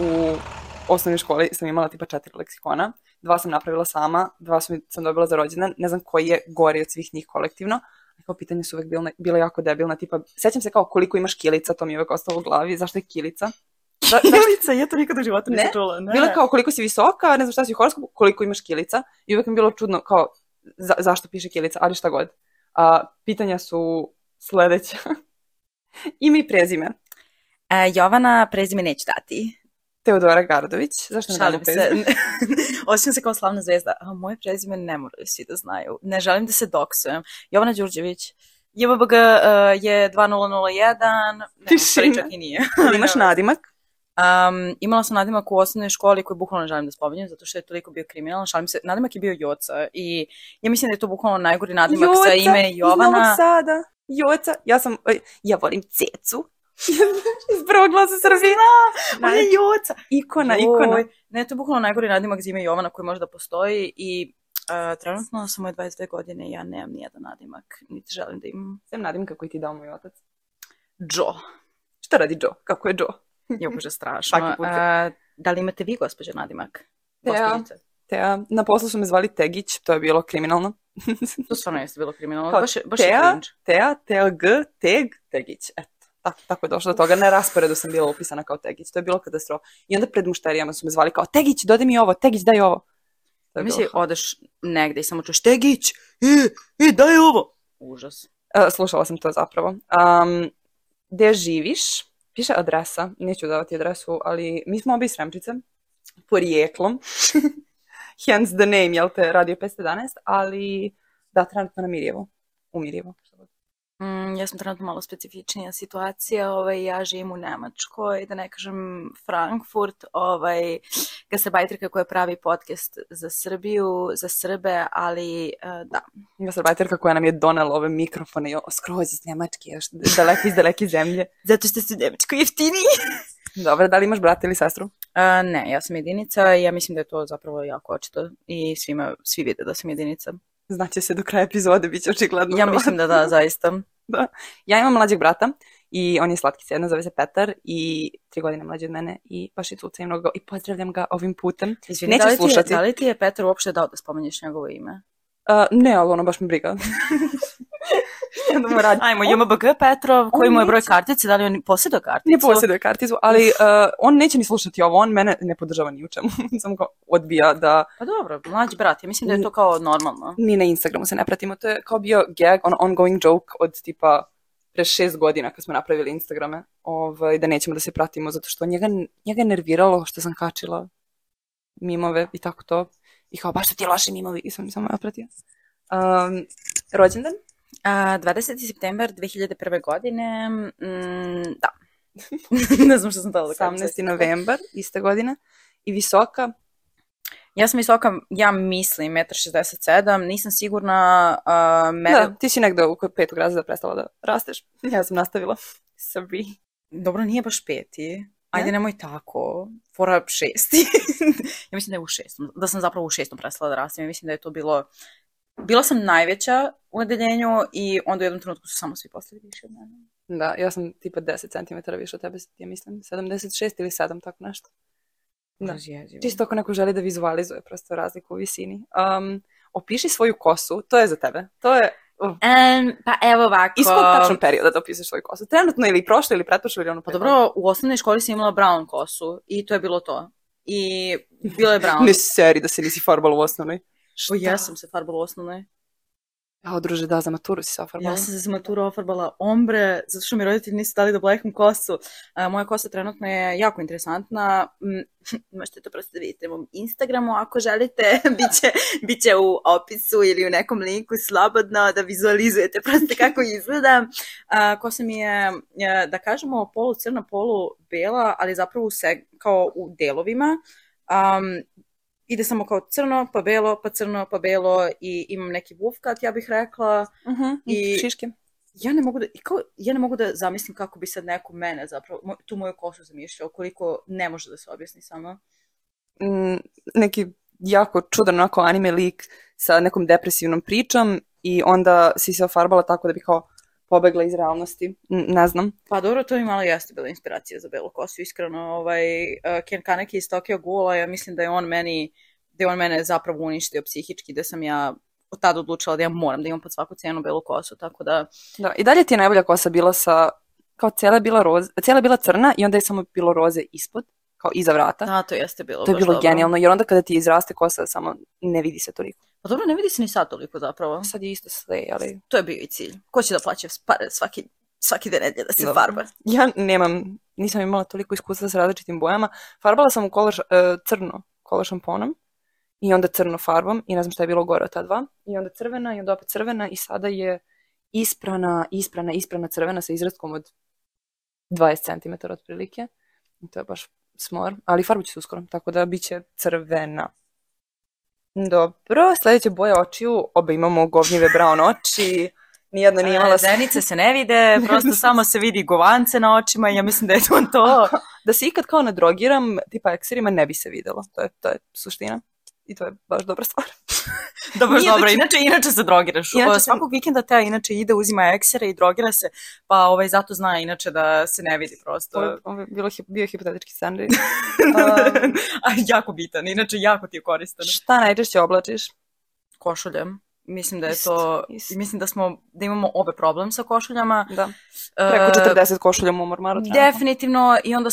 u osnovnoj školi sam imala tipa četiri leksikona, dva sam napravila sama, dva sam, sam dobila za rođendan, ne znam koji je gori od svih njih kolektivno, kao pitanje su uvek bile, bile jako debilna, tipa, sećam se kao koliko imaš kilica, to mi je uvek ostalo u glavi, zašto je kilica? Da, kilica, ja to nikad u životu nisam Ne? čula. Ne. Bilo kao koliko si visoka, ne znam šta si u horoskopu, koliko imaš kilica i uvek mi je bilo čudno kao za, zašto piše kilica, ali šta god. A, pitanja su sledeća. Ime i prezime. E, Jovana prezime neću dati. Teodora Gardović. Zašto ne damo Šalim se. Osjećam se kao slavna zvezda. A moje prezime ne moraju svi da znaju. Ne želim da se doksujem. Jovana Đurđević. JBBG uh, je 2001. Ne, Tišina. čak i nije. Ali imaš nadimak? Um, imala sam nadimak u osnovnoj školi koji bukvalno ne želim da spominjem zato što je toliko bio kriminalan. Šalim se, nadimak je bio Joca i ja mislim da je to bukvalno najgori nadimak za ime iz Novog Jovana. Sada. Joca. Ja sam, oj, ja volim Cecu. iz prvog glasa Srbije. Ona je Joca. Ikona, ikona. Ne, to je bukvalno najgori nadimak za ime Jovana koji može da postoji i uh, trenutno sam moje 22 godine i ja nemam nijedan nadimak, niti želim da imam. Sem nadimka koji ti dao moj otac. Joe. Šta radi Joe? Kako je Joe? Je bože strašno. Uh, da li imate vi, gospođe, nadimak? Gospođice? Tea, na poslu su me zvali Tegić, to je bilo kriminalno. To stvarno jeste bilo kriminalno. Kao Baš baš je Tea, cringe. Tea, TLG, Teg, Tegić. Eto, tako, tako je došlo do toga. Na rasporedu sam bila upisana kao Tegić. To je bilo katastrofa. I onda pred mušterijama su me zvali kao Tegić, dodaj mi ovo, Tegić, daj ovo. Je Misli, odeš negde i samo čuješ Tegić, e, e, daj ovo. Užas. E, slušala sam to zapravo. Um, gde živiš? Piše adresa, neću davati adresu, ali mi smo obi iz Sremčice, porijeklom. Hence the name, jel te, radio 511, ali da, trenutno na Mirjevu. U Mirjevu. Mm, ja sam trenutno malo specifičnija situacija, ovaj, ja živim u Nemačkoj, da ne kažem Frankfurt, ovaj, gastarbajterka koja pravi podcast za Srbiju, za Srbe, ali uh, da. Gastarbajterka koja nam je donela ove mikrofone jo, skroz iz Njemačke, još daleko iz daleke zemlje. Zato što su Nemačkoj jeftiniji. Dobro, da li imaš brata ili sestru? Uh, ne, ja sam jedinica i ja mislim da je to zapravo jako očito i svima, svi vide da sam jedinica. Znaće se do kraja epizode, bit će očigledno. Ja mislim da da, zaista. Ja imam mlađeg brata i on je slatki sedna, zove se Petar i tri godine mlađi od mene i baš je tuca i mnogo i pozdravljam ga ovim putem. Izvini, Nećeš da li, ti je, slušati. da li ti je Petar uopšte dao da spomenješ njegovo ime? Uh, ne, ali ono baš me briga. Radi. Ajmo, On JMBG Petrov, koji on mu je broj neće. kartice, da li on posjeduje karticu? Ne posjeduje karticu, ali uh, on neće ni slušati ovo, on mene ne podržava ni u čemu. Samo kao odbija da Pa dobro, mlađi brat, ja mislim da je to kao normalno. mi na Instagramu se ne pratimo. To je kao bio gag, on ongoing joke od tipa pre šest godina kad smo napravili Instagrame, ovaj, da nećemo da se pratimo, zato što njega, njega je nerviralo što sam kačila mimove i tako to. I kao, baš su ti loši mimovi, i sam mi samo otpratio. Um, rođendan? A, 20. september 2001. godine, mm, da. ne znam što sam htjela da kažem. 18. novembar, iste godine. I visoka, Ja sam visoka, ja mislim, 1,67 m, nisam sigurna, uh, mene... da, ti si negde u petog razreda prestala da rasteš. Ja sam nastavila. Sorry. Dobro, nije baš peti. Ajde, Ne? nemoj tako. Fora šesti. ja mislim da je u šestom. Da sam zapravo u šestom prestala da rastem. Ja mislim da je to bilo... Bila sam najveća u odeljenju i onda u jednom trenutku su samo svi postali više od mene. Da, ja sam tipa 10 cm više od tebe, ja mislim 76 ili 7, tako nešto. Da. Jezivo. Čisto ako neko želi da vizualizuje prosto razliku u visini. Um, opiši svoju kosu, to je za tebe. To je uh, Em, pa evo ovako. iz kog tačno perioda da opišeš svoju kosu? Trenutno ili prošlo ili pretprošlo ili ono Pa dobro, u osnovnoj školi sam imala brown kosu i to je bilo to. I bilo je brown. Ne seri da se nisi farbala u osnovnoj. O, ja sam se farbala u osnovnoj. Ja, druže, da, za maturu si se ofarbala. Ja sam se za maturu ofarbala ombre, zato što mi roditelji nisu dali da oblekam kosu. A, moja kosa trenutno je jako interesantna. Mm, Možete to prosto da vidite na mom Instagramu ako želite. biće, biće u opisu ili u nekom linku slobodno da vizualizujete prosto kako izgleda. A, kosa mi je, e, da kažemo, polu crna, polu bela, ali zapravo u seg, kao u delovima. Um, ide samo kao crno, pa belo, pa crno, pa belo i imam neki bufkat, ja bih rekla. Uh-huh. I- I šiške. Ja ne mogu da, kao, ja ne mogu da zamislim kako bi sad neko mene zapravo, moj- tu moju kosu zamišljao, koliko ne može da se objasni samo. mm, neki jako čudan onako anime lik sa nekom depresivnom pričom i onda si se ofarbala tako da bi kao pobegla iz realnosti. Ne znam. Pa dobro, to mi malo jeste bila inspiracija za belu kosu, iskreno. Ovaj, uh, Ken Kaneki iz Tokyo Ghoula, ja mislim da je on meni, da je on mene zapravo uništio psihički, da sam ja od tada odlučila da ja moram da imam pod svaku cenu belu kosu, tako da... Da, i dalje ti je najbolja kosa bila sa, kao cijela je bila, roz, cijela je bila crna i onda je samo bilo roze ispod, kao iza vrata. Da, to jeste bilo to je bilo dobro. genijalno, jer onda kada ti izraste kosa, samo ne vidi se toliko. Pa dobro, ne vidi se ni sad toliko zapravo. Sad je isto sve, ali... To je bio i cilj. Ko će da plaća pare svaki, svaki den da se Da. farba? Ja nemam, nisam imala toliko iskustva sa različitim bojama. Farbala sam u kolor, š- e, crno kolor šamponom i onda crno farbom i ne znam šta je bilo gore od ta dva. I onda crvena i onda opet crvena i sada je isprana, isprana, isprana crvena sa izrastkom od 20 cm otprilike. I to je baš smor, ali farbu će se uskoro, tako da bit će crvena. Dobro, sljedeća boja očiju, oba imamo govnjive brown oči, nijedna nije imala E, Zenice se ne vide, prosto samo se vidi govance na očima i ja mislim da je to to. da se ikad kao nadrogiram, tipa ekserima, ne bi se videlo. To je, to je suština. I to je baš dobra stvar. Da, baš Nije da dobro. će- Inače, inače se drogiraš. Inače sam- Svakog vikenda te inače ide, uzima eksere i drogira se, pa ovaj, zato zna inače da se ne vidi prosto. Ovo je, ovo je bilo, hip- bio hipotetički scenarij. A, jako bitan, inače jako ti je koristan. Šta najčešće oblačiš? Košuljem. Mislim da je Isto, to, isto. mislim da smo, da imamo obe problem sa košuljama. Da. Preko E, 40 košuljama u mormaru. trenutno. Definitivno i onda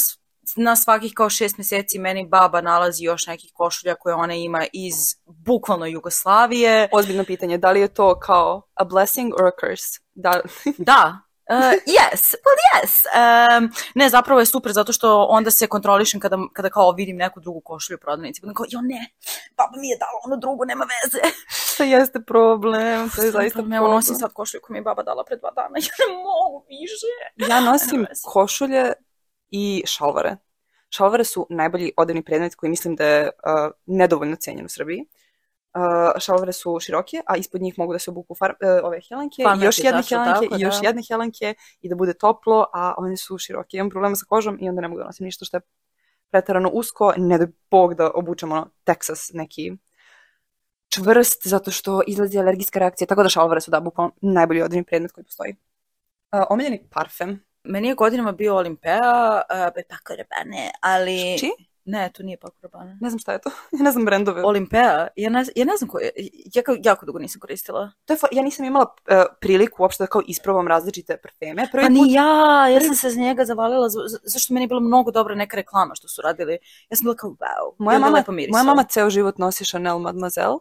na svakih kao šest mjeseci meni baba nalazi još nekih košulja koje ona ima iz bukvalno Jugoslavije. Ozbiljno pitanje, da li je to kao a blessing or a curse? Da, Da. Uh, yes, well yes. Um, ne, zapravo je super zato što onda se kontrolišem kada, kada kao vidim neku drugu košulju u prodavnici. Budem kao, jo ne, baba mi je dala ono drugo, nema veze. to jeste problem. To je zaista Evo problem. nosim sad košulju koju mi je baba dala pre dva dana. Ja ne mogu više. Ja nosim košulje i šalvare. Šalvare su najbolji odevni predmet koji mislim da je uh, nedovoljno cenjen u Srbiji. Uh, šalvare su široke, a ispod njih mogu da se obuku far, uh, ove helanke, i još jedne helanke, tako, i još da. jedne helanke i da bude toplo, a one su široke. Imam problema sa kožom i onda ne mogu da nosim ništa što je pretarano usko. Ne da Bog da obučem ono Texas neki čvrst, zato što izlazi alergijska reakcija, tako da šalvare su da bukvalno najbolji odevni predmet koji postoji. Uh, omiljeni parfem. Meni je godinama bio Olimpea, uh, be Paco Rabanne, ali... Čiji? Ne, to nije Paco Rabanne. Ne znam šta je to. Ja ne znam brendove. Olimpea, ja ne, ja ne znam koje, ja kao, jako dugo nisam koristila. To je, ja nisam imala uh, priliku uopšte da kao isprobam različite parfeme. Prvi Pa put, ni ja, ja sam se za njega zavalila, za- za- zašto meni je bila mnogo dobra neka reklama što su radili. Ja sam bila kao, wow, moja, mama, moja mama ceo život nosi Chanel Mademoiselle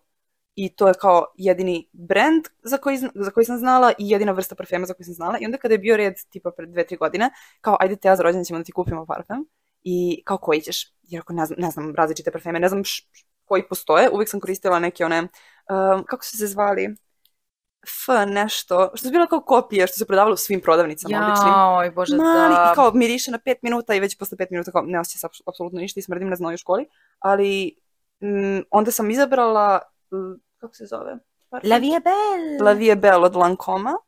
i to je kao jedini brand za koji, za koji sam znala i jedina vrsta parfema za koju sam znala. I onda kada je bio red tipa pred dve, tri godine, kao ajde te ja za rođendan ćemo da ti kupimo parfem i kao koji ćeš? Jer ako ne znam, ne znam različite parfeme, ne znam š, š- koji postoje, uvijek sam koristila neke one, um, kako su se zvali? F nešto, što su bilo kao kopije, što se prodavalo u svim prodavnicama običnim. Jaoj, bože, mali da. kao miriše na pet minuta i već posle pet minuta kao ne osjeća se apsolutno ništa i smrdim ne znaju u školi, ali mm, onda sam izabrala, kako se zove? Parfem? La vie belle. La Vie Belle od Lancoma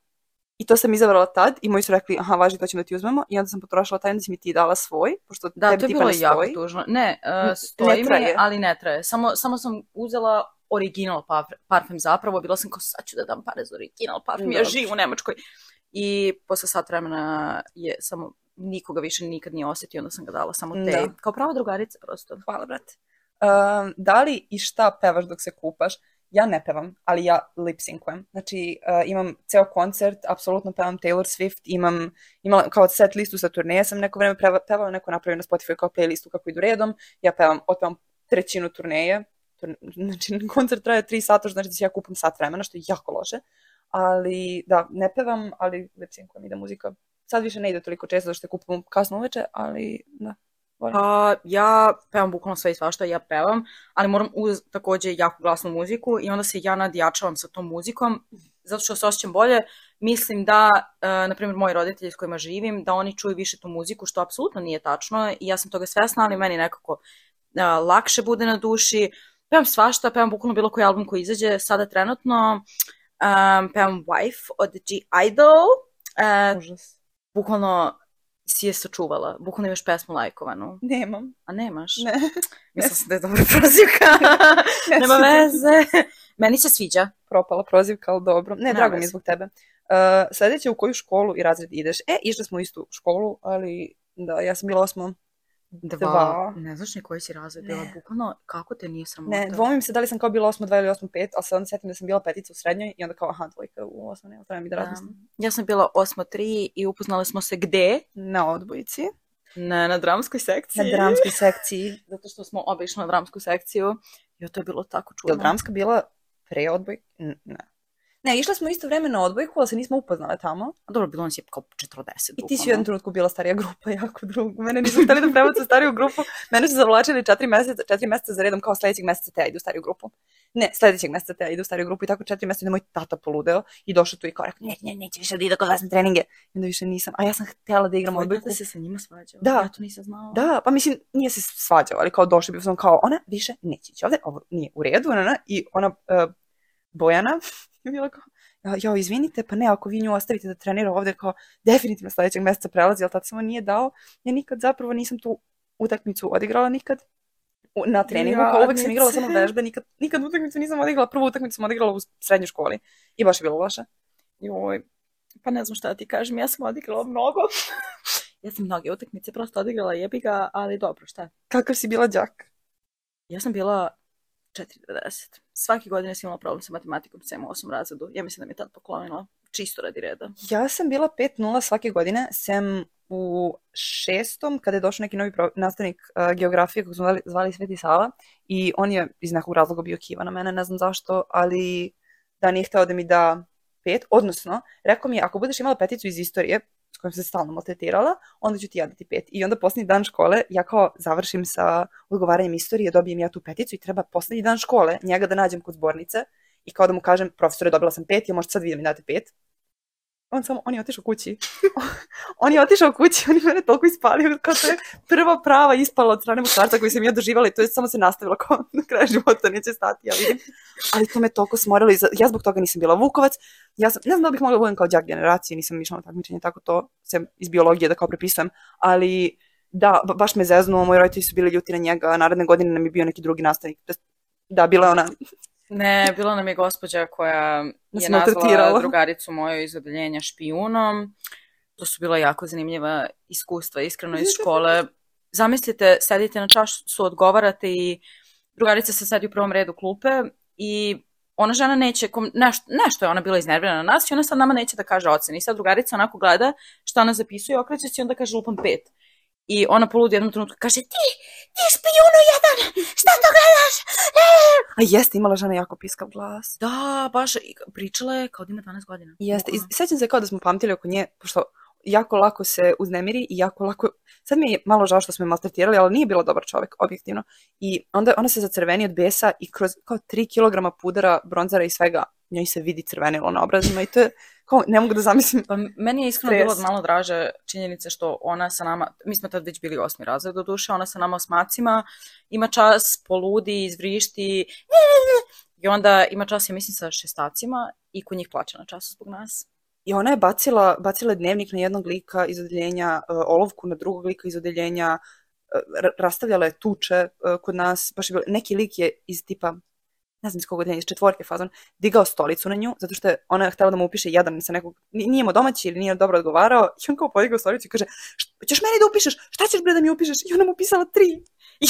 i to sam izabrala tad i moji su rekli aha važi to ćemo da ti uzmemo i onda sam potrošila taj onda si mi ti dala svoj, pošto Da, tebi to je tipa bilo ne jako stoji. tužno. Ne, Ne uh, stoji mi, traje. ali ne traje. Samo, samo sam uzela original parf- parfem zapravo. Bila sam kao, sad ću da dam pare za original parfem. Ja Dobro. živim u Nemačkoj. I posle sat vremena je samo nikoga više nikad nije osjetio, onda sam ga dala samo te. Da. Kao prava drugarica prosto. Hvala, brate. Um, da li i šta pevaš dok se kupaš? Ja ne pevam, ali ja lip syncujem. Znači, uh, imam ceo koncert, apsolutno pevam Taylor Swift, imam, imala kao set listu sa turneje, sam neko vreme pevala, neko napravio na Spotify kao playlistu kako idu redom, ja pevam, otpevam trećinu turneje, Turn- znači koncert traje tri sata, što znači da ja kupam sat vremena, što je jako loše, ali da, ne pevam, ali lip syncujem ide muzika. Sad više ne ide toliko često, zato što je kupam kasno uveče, ali da. Pa ja pevam bukvalno sve i svašta, ja pevam, ali moram uz takođe jako glasnu muziku i onda se ja nadjačavam sa tom muzikom, zato što se osjećam bolje. Mislim da, uh, na primjer, moji roditelji s kojima živim, da oni čuju više tu muziku, što apsolutno nije tačno i ja sam toga svesna, ali meni nekako uh, lakše bude na duši. Pevam svašta, pevam bukvalno bilo koji album koji izađe sada trenutno. Um, pevam Wife od G Idol. Uh, Užas. bukvalno si je sačuvala. Bukvalno imaš pesmu lajkovanu. Nemam. A nemaš? Ne. Mislila sam da je dobra prozivka. Nema veze. Meni se sviđa. propala prozivka, ali dobro. Ne, Nema drago mi je zbog tebe. sledeće u koju školu i razred ideš? E, išli smo u istu školu, ali da, ja sam bila osmo Dva. Dva. Ne znaš ni koji si razred bila, Ne. bukvalno, kako te nije sramota? Ne, dvomim se da li sam kao bila osmo dva ili osmo pet, ali se onda setim da sam bila petica u srednjoj i onda kao, aha, dvojka u osmo, ne, treba mi da Da. razmislim. Ja sam bila osmo tri i upoznali smo se gde? Na odbojici, Na, na dramskoj sekciji. na dramskoj sekciji. Zato što smo obe išli na dramsku sekciju. I to je bilo tako Je čudno. li dramska bila pre odbojke? Ne. Ne, išle smo isto vreme na odbojku, ali se nismo upoznale tamo. A Dobro, bilo nas je kao 40. I ti si u jednom trenutku bila starija grupa, jako drugo. Mene nisu hteli da prebacu stariju grupu. Mene su zavlačili četiri meseca, četiri meseca za redom, kao sledećeg meseca te ja idu u stariju grupu. Ne, sledećeg meseca te ja idu u stariju grupu i tako četiri meseca da moj tata poludeo i došao tu i kao rekao, ne, ne, neće više da ide kod vas na treninge. I onda više nisam. A ja sam htjela da igram Tvoj odbojku. tata se sa njima svađao. Da. Ja to nisam znala. Da, pa mislim, nije se svađao, ali kao došli bi sam kao, ona više neće ići ovde, ovo nije u redu, ona, i ona, uh, Bojana, je bila kao, "Ja, jao, izvinite, pa ne, ako vi nju ostavite da trenira ovde, kao, definitivno sledećeg meseca prelazi, ali tad samo nije dao, ja nikad zapravo nisam tu utakmicu odigrala nikad, na treningu, kao uvek sam igrala samo vežbe, nikad, nikad utakmicu nisam odigrala, prvu utakmicu sam odigrala u srednjoj školi i baš je bilo loše. Joj, pa ne znam šta da ti kažem, ja sam odigrala mnogo. ja sam mnoge utakmice prosto odigrala jebi ga, ali dobro, šta? Kakav si bila đak? Ja sam bila 4.90. Svake godine sam imala problem sa matematikom, sem u osmom razredu. Ja mislim da mi je tad poklonila, čisto radi reda. Ja sam bila 5-0 svake godine, sem u šestom, kada je došao neki novi nastavnik uh, geografije, kako smo zvali, zvali Sveti Sava, i on je iz nekog razloga bio kiva na mene, ne znam zašto, ali da nije hteo da mi da pet, odnosno, rekao mi je, ako budeš imala peticu iz istorije, s sam se stalno maltretirala, onda ću ti ja dati pet. I onda poslednji dan škole, ja kao završim sa odgovaranjem istorije, dobijem ja tu peticu i treba poslednji dan škole njega da nađem kod zbornice i kao da mu kažem, profesore, dobila sam pet, ja možete sad vi da mi date pet. On samo, on je otišao kući. on je otišao kući, on je mene toliko ispalio, kao to je prva prava ispala od strane muškarca koju sam ja doživala i to je samo se nastavilo kao na kraju života, neće stati, ja vidim. Ali to me toliko smorilo i ja zbog toga nisam bila Vukovac. Ja sam, ne znam da bih mogla da budem kao đak generacije, nisam išla na takmičenje, tako to sem iz biologije da kao prepisujem, ali da, ba- baš me zeznuo, moji roditelji su bili ljuti na njega, naredne godine nam je bio neki drugi nastavnik. Da, bila je ona, Ne, bila nam je gospođa koja Nas je nazvala maltretirala. drugaricu moju iz odeljenja špijunom. To su bila jako zanimljiva iskustva, iskreno iz škole. Zamislite, sedite na času, odgovarate i drugarica se sedi u prvom redu klupe i ona žena neće, kom, nešto, nešto je ona bila iznervirana na nas i ona sad nama neće da kaže ocen. I sad drugarica onako gleda šta ona zapisuje, okreće se i onda kaže lupam pet. I ona poludi jednom trenutku kaže ti, ti špijunu jedan, šta to gledaš? a jeste imala žena jako piskav glas. Da, baš, pričala je kao da ima 12 godina. Jeste, i sećam se kao da smo pamtili oko nje, pošto jako lako se uznemiri i jako lako, sad mi je malo žao što smo je maltretirali, ali nije bila dobar čovek, objektivno. I onda ona se zacrveni od besa i kroz kao 3 kg pudara, bronzara i svega, njoj se vidi crvenilo na obrazima i to je, kao, ne mogu da zamislim. Pa meni je iskreno Stres. bilo malo draže činjenica što ona sa nama, mi smo tad već bili osmi razred do duše, ona sa nama osmacima ima čas, poludi, izvrišti i onda ima čas, ja mislim, sa šestacima i ko njih plaća na času zbog nas. I ona je bacila, bacila dnevnik na jednog lika iz odeljenja, uh, olovku na drugog lika iz odeljenja, uh, ra- rastavljala je tuče uh, kod nas, baš je bilo, neki lik je iz tipa, ne znam iz kog odeljenja, iz četvorke fazon, digao stolicu na nju, zato što je ona htela da mu upiše jedan sa nekog, ni- nije mu domaći ili nije dobro odgovarao, i on kao podigao stolicu i kaže, "Št- ćeš meni da upišeš, šta ćeš bre da mi upišeš? I ona mu pisala tri.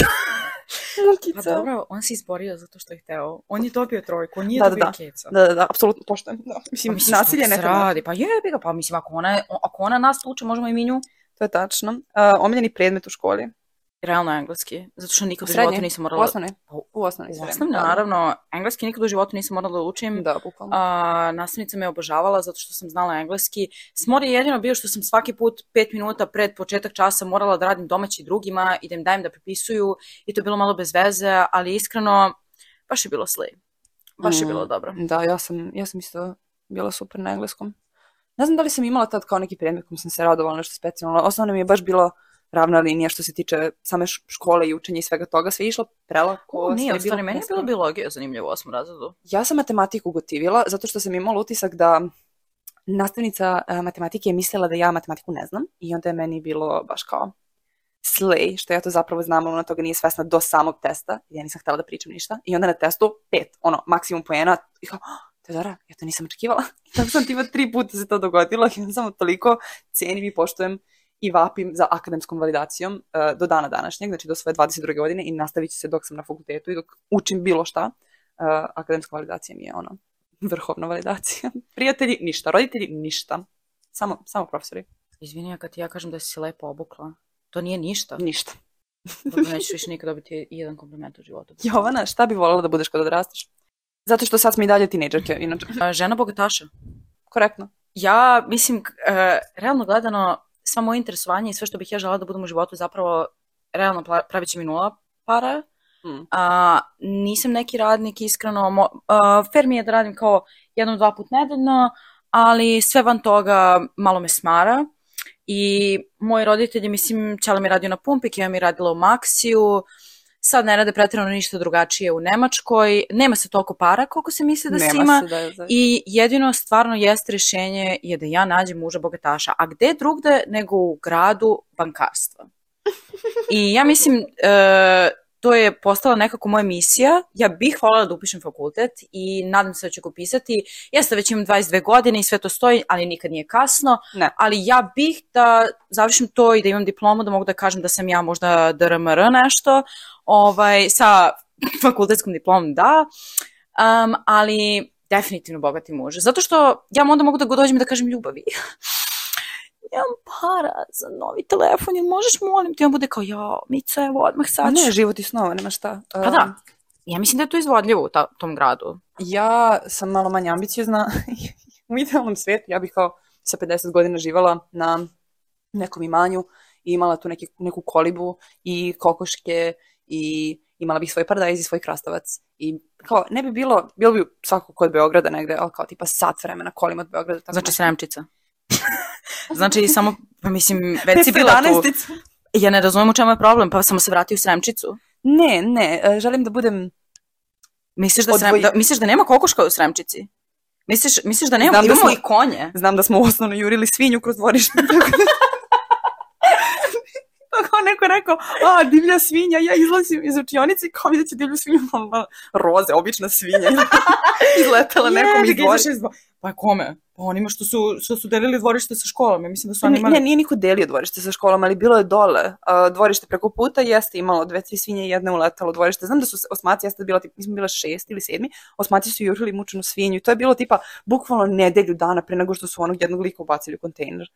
Pa Mukica. dobro, on se izborio zato što je hteo. On je dobio trojku, on nije Da, da, dobio da. keca. Da, da, da, apsolutno poštujem. Da. Mislim, Pa mislim, nasilje ne treba. radi? Pa jebi ga, pa mislim, ako ona, ako ona nas tuče, možemo i mi nju. To je tačno. Uh, omiljeni predmet u školi. Realno engleski, zato što nikad U u životu nisam U morala... osnovnoj? U osnovnoj. U sve vreme, osnovnoj, da. naravno, engleski nikad u životu nisam morala da učim. Da, bukvalno. A, nastavnica me obožavala zato što sam znala engleski. Smor je jedino bio što sam svaki put pet minuta pred početak časa morala da radim domaći drugima i da im dajem da prepisuju i to je bilo malo bez veze, ali iskreno baš je bilo slej. Baš je Mm. bilo dobro. Da, ja sam, ja sam isto bila super na engleskom. Ne znam da li sam imala tad kao neki predmet kom sam se radovala nešto specijalno. Osnovno mi je baš bila ravna linija što se tiče same škole i učenja i svega toga. Sve je išlo prelako. O, nije, u stvari, meni je bilo biologija zanimljivo u osmom razredu. Ja sam matematiku gotivila zato što sam imala utisak da nastavnica e, matematike je mislila da ja matematiku ne znam i onda je meni bilo baš kao slej, što ja to zapravo znam, ali ona toga nije svesna do samog testa, ja nisam htela da pričam ništa. I onda na testu pet, ono, maksimum poena, i kao, "Ah, Teodora, ja to nisam očekivala. Tako sam tipa tri puta se to dogodilo i samo toliko cenim i poštujem i vapim za akademskom validacijom uh, do dana današnjeg, znači do svoje 22. godine i nastavit ću se dok sam na fakultetu i dok učim bilo šta. Uh, akademska validacija mi je ono, vrhovna validacija. Prijatelji, ništa. Roditelji, ništa. Samo, samo profesori. Izvini, a kad ti ja kažem da si se lepo obukla, to nije ništa. Ništa. Dobro, nećeš više nikad dobiti jedan kompliment u životu. Jovana, šta bi voljela da budeš kada odrasteš? Zato što sad smo i dalje tinejdžerke, inače. Žena bogataša. Korektno. Ja, mislim, e, realno gledano, sva moje interesovanje i sve što bih ja žela da budem u životu zapravo realno pravit će mi nula para. Mm. A, nisam neki radnik, iskreno. Mo, a, fair mi je da radim kao jednom, dva put nedeljno, ali sve van toga malo me smara. I moji roditelji, mislim, Čela mi radio na pumpi, Keva mi radila u Maksiju, sad ne rade pretjerano ništa drugačije u Nemačkoj, nema se toliko para koliko se misli da se Nema ima. se da je za... I jedino stvarno jeste rešenje je da ja nađem muža bogataša. A gde drugde nego u gradu bankarstva? I ja mislim, e, to je postala nekako moja misija. Ja bih voljela da upišem fakultet i nadam se da ću ga upisati. Jeste, već imam 22 godine i sve to stoji, ali nikad nije kasno. Ne. Ali ja bih da završim to i da imam diplomu, da mogu da kažem da sam ja možda DRMR nešto. Ovaj, sa fakultetskom diplomom, da. Um, ali definitivno bogati muž. Zato što ja onda mogu da dođem da kažem ljubavi. Nemam para za novi telefon, jel možeš molim te? On bude kao, ja, Mica, evo odmah sad ne, ću. život i snova, nema šta. Pa Um, da. Ja mislim da je to izvodljivo u ta, tom gradu. Ja sam malo manje ambiciozna. U idealnom svijetu ja bih kao sa 50 godina živala na nekom imanju i imala tu neki, neku kolibu i kokoške i imala bih svoj paradajz i svoj krastavac. I kao, ne bi bilo, bilo bi svako kod Beograda negde, ali kao tipa sat vremena kolim od Beograda. Tako Znači nešto. Sremčica. Znači samo, pa mislim, već si bila tu. 511-ica. Ja ne razumem u čemu je problem, pa samo se vrati u Sremčicu. Ne, ne, e, želim da budem... Misliš da, Srem, da, misliš da nema kokoška u Sremčici? Misliš, misliš da nema? Znam da Imamo smo- i konje. Znam da smo osnovno jurili svinju kroz dvorište. tako da- Pa kao neko rekao, a, divlja svinja, ja izlazim iz učionice i kao vidjet ću divlju svinju, roze, obična svinja, izletela nekom iz ga, dvorišta. Pa kome? Onima što su, što su delili dvorište sa školom. Ja mislim da su oni imali... ne, nije niko delio dvorište sa školom, ali bilo je dole. A, dvorište preko puta jeste imalo dve, tri svinje i jedna uletala u dvorište. Znam da su osmaci, jeste bila, tipa, mi smo bila šest ili sedmi, osmaci su jurili mučenu svinju to je bilo tipa bukvalno nedelju dana pre nego što su onog jednog lika ubacili u kontejner.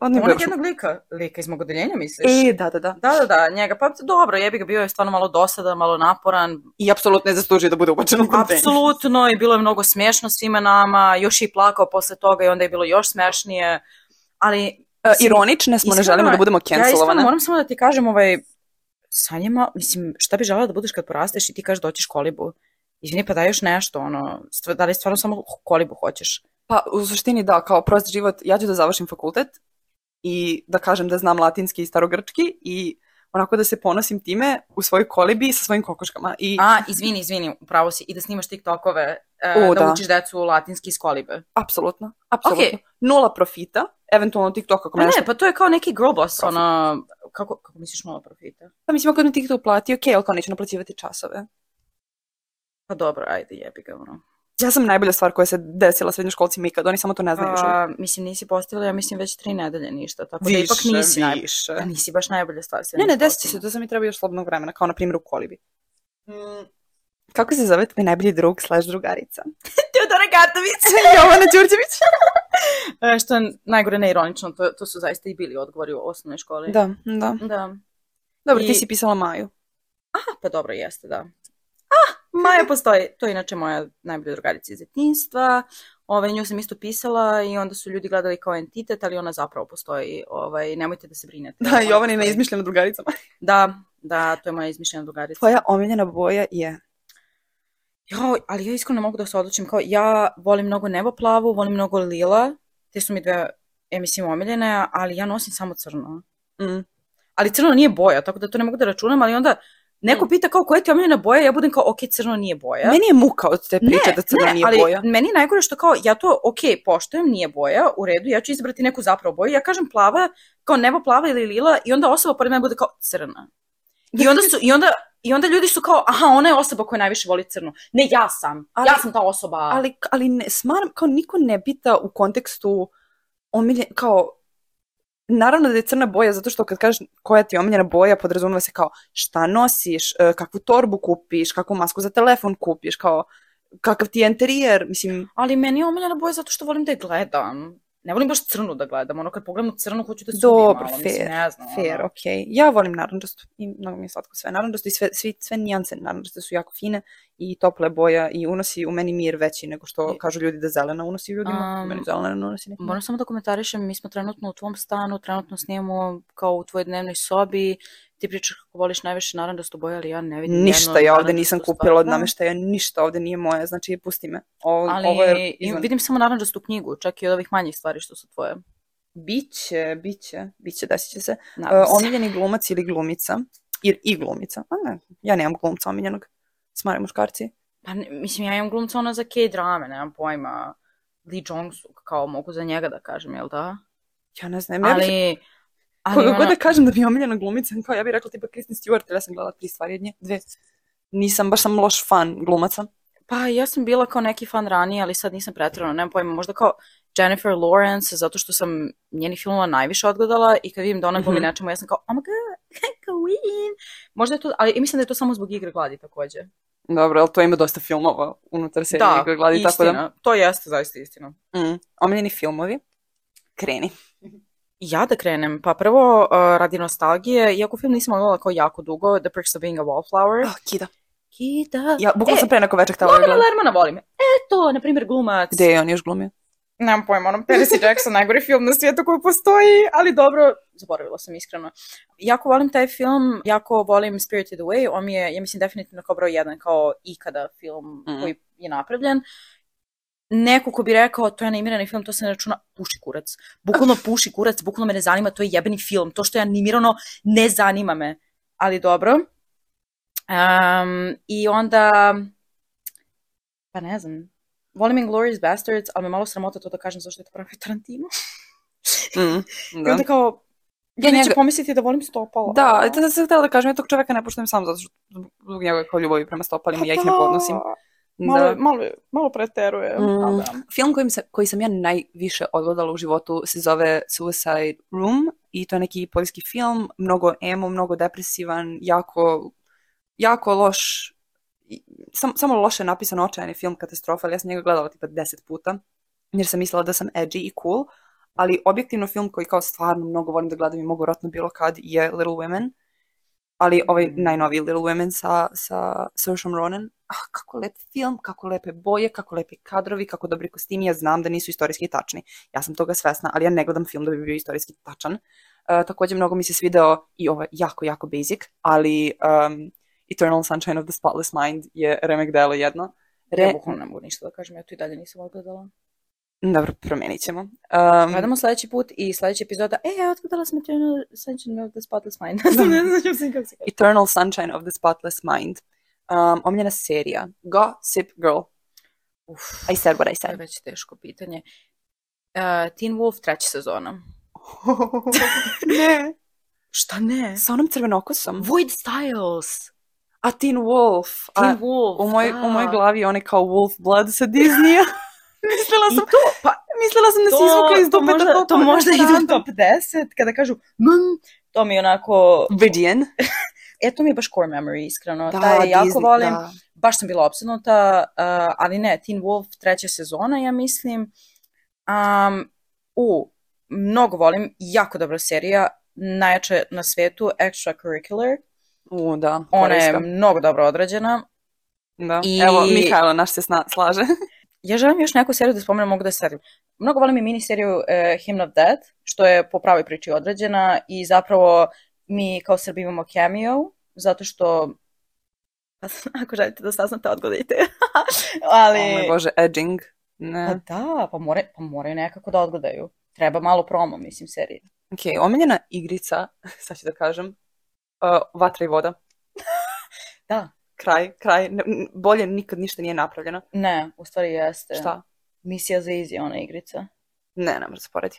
On je Onog jednog lika, lika iz mog odeljenja, misliš? E, da, da, da. Da, da, da, njega, pa dobro, jebi ga, bio je stvarno malo dosadan, malo naporan, I apsolutno je zaslužio da bude ubačen u kontejner. apsolutno, i bilo je mnogo smešno svima nama, još i plakao posle toga i onda je bilo još smešnije, ali... E, ironične smo, ne iskreno, želimo da budemo Ja cancelovane. moram samo da ti kažem, ovaj, Sanjama, mislim, šta bi želela da budeš kad porasteš i ti kažeš da hoćeš kolibu? Izvini, pa daj još nešto, ono, da li stvarno samo kolibu hoćeš? Pa, u suštini da, kao prost život, ja ću da završim fakultet i da kažem da znam latinski i starogrčki i onako da se ponosim time u svojoj kolibi sa svojim kokoškama. I A, izvini, izvini, upravo si, i da snimaš TikTokove, O, e, da, da. učiš decu latinski iz kolibe. apsolutno, apsolutno. Okej. Nula profita, eventualno TikTok ako nešto... ne, pa to je kao neki girl boss, Profit. ono, kako, kako misliš nula profita? Pa mislim, ako mi TikTok plati, okej, ali kao neću naplaćivati časove. Pa dobro, ajde, jebi ga, ono. Ja sam najbolja stvar koja se desila srednjoškolcima ikad, oni samo to ne znaju još. Pa, mislim, nisi postavila, ja mislim, već tri nedelje ništa, tako da ipak nisi više. Da, nisi baš najbolja stvar. Ne, ne, desit će se, to sam mi treba još slobodnog vremena, kao na primjer u kolibi. Mm, kako se zove tvoj najbolji drug slash drugarica? Teodora Gatović! Jovana Đurđević. E, što je najgore neironično, to, to su zaista i bili odgovori u osnovnoj školi. Da, da. Da. Dobro, ti I- si pisala Maju. Ah, pa dobro, jeste, da. Maja postoji. To je inače moja najbolja drugarica iz detinjstva. Ovaj, nju sam isto pisala i onda su ljudi gledali kao entitet, ali ona zapravo postoji. Ovaj, nemojte da se brinete. Da, Ona Jovanina postoji. izmišljena drugaricama. Da, da, to je moja izmišljena drugarica. Tvoja omiljena boja je... Jo, ali ja iskreno mogu da se odlučim. Kao, ja volim mnogo nebo plavu, volim mnogo lila. Te su mi dve, ja mislim, omiljene, ali ja nosim samo crno. Mm. Ali crno nije boja, tako da to ne mogu da računam, ali onda neko Mm. pita kao koja ti je omiljena boja, ja budem kao, ok, crno nije boja. Meni je muka od te priče da crno ne, nije ali boja. meni je najgore što kao, ja to, ok, poštujem, nije boja, u redu, ja ću izabrati neku zapravo boju, ja kažem plava, kao nebo plava ili lila, i onda osoba pored mene bude kao crna. I onda su, i onda I onda ljudi su kao, aha, ona je osoba koja najviše voli crno. Ne, ja sam. Ali- ja sam ta osoba. Ali, ali ne, smaram, kao niko ne pita u kontekstu omilje, kao, naravno da je crna boja, zato što kad kažeš koja ti je omiljena boja, podrazumeva se kao šta nosiš, e, kakvu torbu kupiš, kakvu masku za telefon kupiš, kao kakav ti je interijer, mislim, Ali meni je omiljena boja zato što volim da je gledam. Ne volim baš crnu da gledam. Ono, kad pogledam crnu, hoću da sudim Dobro, malo. Mislim, fair, ne znam. fair, ono. ok. Ja volim naranđastu i mnogo mi je slatko sve naranđasto i sve, svi, sve nijanse naranđaste su jako fine i tople boja i unosi u meni mir veći nego što I- kažu ljudi da zelena unosi ljudima. Um, meni zelena ne unosi nekim. Moram samo da komentarišem, mi smo trenutno u tvom stanu, trenutno snimamo kao u tvojoj dnevnoj sobi, ti pričaš kako voliš najviše naranđastu boju, ali ja ne vidim Ništa ja ovde naranđastu nisam kupila od Da. nameštaja, ništa ovde nije moje, znači pusti me. Ovo, Ali ovo je izvan. vidim samo naranđastu knjigu, čak i od ovih manjih stvari što su tvoje. Biće, biće, biće, desit će se. Uh, omiljeni glumac ili glumica, i, i glumica, a ne, ja nemam glumca omiljenog, smare muškarci. Pa ne, mislim, ja imam glumca ona za K-drame, nemam pojma. Lee Jong-suk, kao mogu za njega da kažem, jel da? Ja ne znam, ja bih, Ali, koga ono, god da kažem da bi je omiljena glumica, kao ja bih rekla tipa Kristen Stewart, ja sam gledala tri stvari od nje, dve. Nisam, baš sam loš fan glumaca. pa ja sam bila kao neki fan ranije, ali sad nisam pretirano, nemam pojma, možda kao Jennifer Lawrence, zato što sam njeni filmova najviše odgledala i kad vidim da ona glumi Mhm. nečemu, ja sam kao, oh my god, Queen. Možda je to, ali mislim da je to samo zbog igre gladi takođe. Dobro, ali to ima dosta filmova unutar serije Da, Igre gladi, istina, tako da... to jeste zaista istina. Mm, omiljeni filmovi, kreni. Ja da krenem, pa prvo uh, radi nostalgije, iako film nisam gledala kao jako dugo, The Perks of Being a Wallflower. Oh, Kida. Kita. Ja, bukvalno E, sam pre neko večer da Lana gledam. Lermana volim. Eto, na primjer, glumac. Gde je on još glumio? Nemam pojma, ono, Percy Jackson, najgori film na svijetu koji postoji, ali dobro, zaboravila sam iskreno. Jako volim taj film, jako volim Spirited Away, on mi je, ja mislim, definitivno kao broj jedan, kao ikada film Mhm. koji je napravljen. Neko ko bi rekao, to je animirani film, to se ne računa, puši kurac. Bukvalno puši kurac, bukvalno me ne zanima, to je jebeni film. To što je animirano ne zanima me. Ali dobro. Um, I onda, pa ne znam, volim Inglourious Bastards, ali me malo sramota to da kažem zašto je to pravi Tarantino. Mm, I da. onda kao, Ja će njega- pomisliti da volim stopala. Da, to sam htjela da kažem, ja tog čoveka ne poštujem samo zato što zbog njega kao ljubavi prema stopalima, ja ih ne podnosim. Malo, Da. malo, malo preteruje. Mm, da. film kojim se, koji sam ja najviše odgledala u životu se zove Suicide Room i to je neki poljski film, mnogo emo, mnogo depresivan, jako, jako loš, sam, samo loše napisan očajan je film katastrofa, ali ja sam njega gledala tipa deset puta, jer sam mislila da sam edgy i cool, ali objektivno film koji kao stvarno mnogo volim da gledam i mogu vjerojatno bilo kad je Little Women, ali ovaj Mm. najnoviji Little Women sa, sa Saoirse Ronan, ah, kako lep film, kako lepe boje, kako lepi kadrovi, kako dobri kostimi, ja znam da nisu istorijski tačni. Ja sam toga svesna, ali ja ne gledam film da bi bio istorijski tačan. Uh, takođe, mnogo mi se svideo i ovo je jako, jako basic, ali um, Eternal Sunshine of the Spotless Mind je remek delo jedno. Ja Re... bukvalno ne mogu ništa da kažem, ja to i dalje nisam odgledala. Dobro, promenit ćemo. Um, Gledamo sledeći put i sledeća epizoda, e, odgledala sam Eternal Sunshine of the Spotless Mind. Da. ne znam se kako se kaže. Eternal Sunshine of the Spotless Mind. Um, omiljena serija. Gossip Girl. Uf, I said what I to je said. već teško pitanje. Uh, Teen Wolf treća sezona. ne. Šta ne? Sa onom crvenokosom. Void Styles. A Teen Wolf. A, Teen Wolf, u, moj, da. u mojoj glavi je onaj kao Wolf Blood sa Disneya. mislila I sam, to, pa mislila sam da si izvukla iz to možda, toliko to možda ide u top 10, kada kažu mm, to mi je onako, Vidian. e, to mi je baš core memory, iskreno. Da, Taj jako Disney, volim, da. baš sam bila opsednuta, uh, ali ne, Teen Wolf treća sezona, ja mislim. Um, u, mnogo volim, jako dobra serija, najjača na svetu, Extracurricular. U, da. Ona je mnogo dobro odrađena. Da. I- Evo, Mihajlo naš se sna, slaže. Ja želim još neku seriju da spomenem, mogu da se setim. Mnogo volim i miniseriju uh, Hymn of Death, što je po pravoj priči odrađena i zapravo mi kao Srbi imamo cameo, zato što ako želite da saznate, odgledajte. Ali... O moj bože, edging. Pa Ne. da, pa, more, pa moraju nekako da odgledaju. Treba malo promo, mislim, serije. Ok, omiljena igrica, sad ću da kažem, uh, vatra i voda. Da. Kraj, kraj. Bolje nikad ništa nije napravljeno. Ne, u stvari jeste. Šta? Misija za Easy, ona igrica. Ne, ne može se poredi.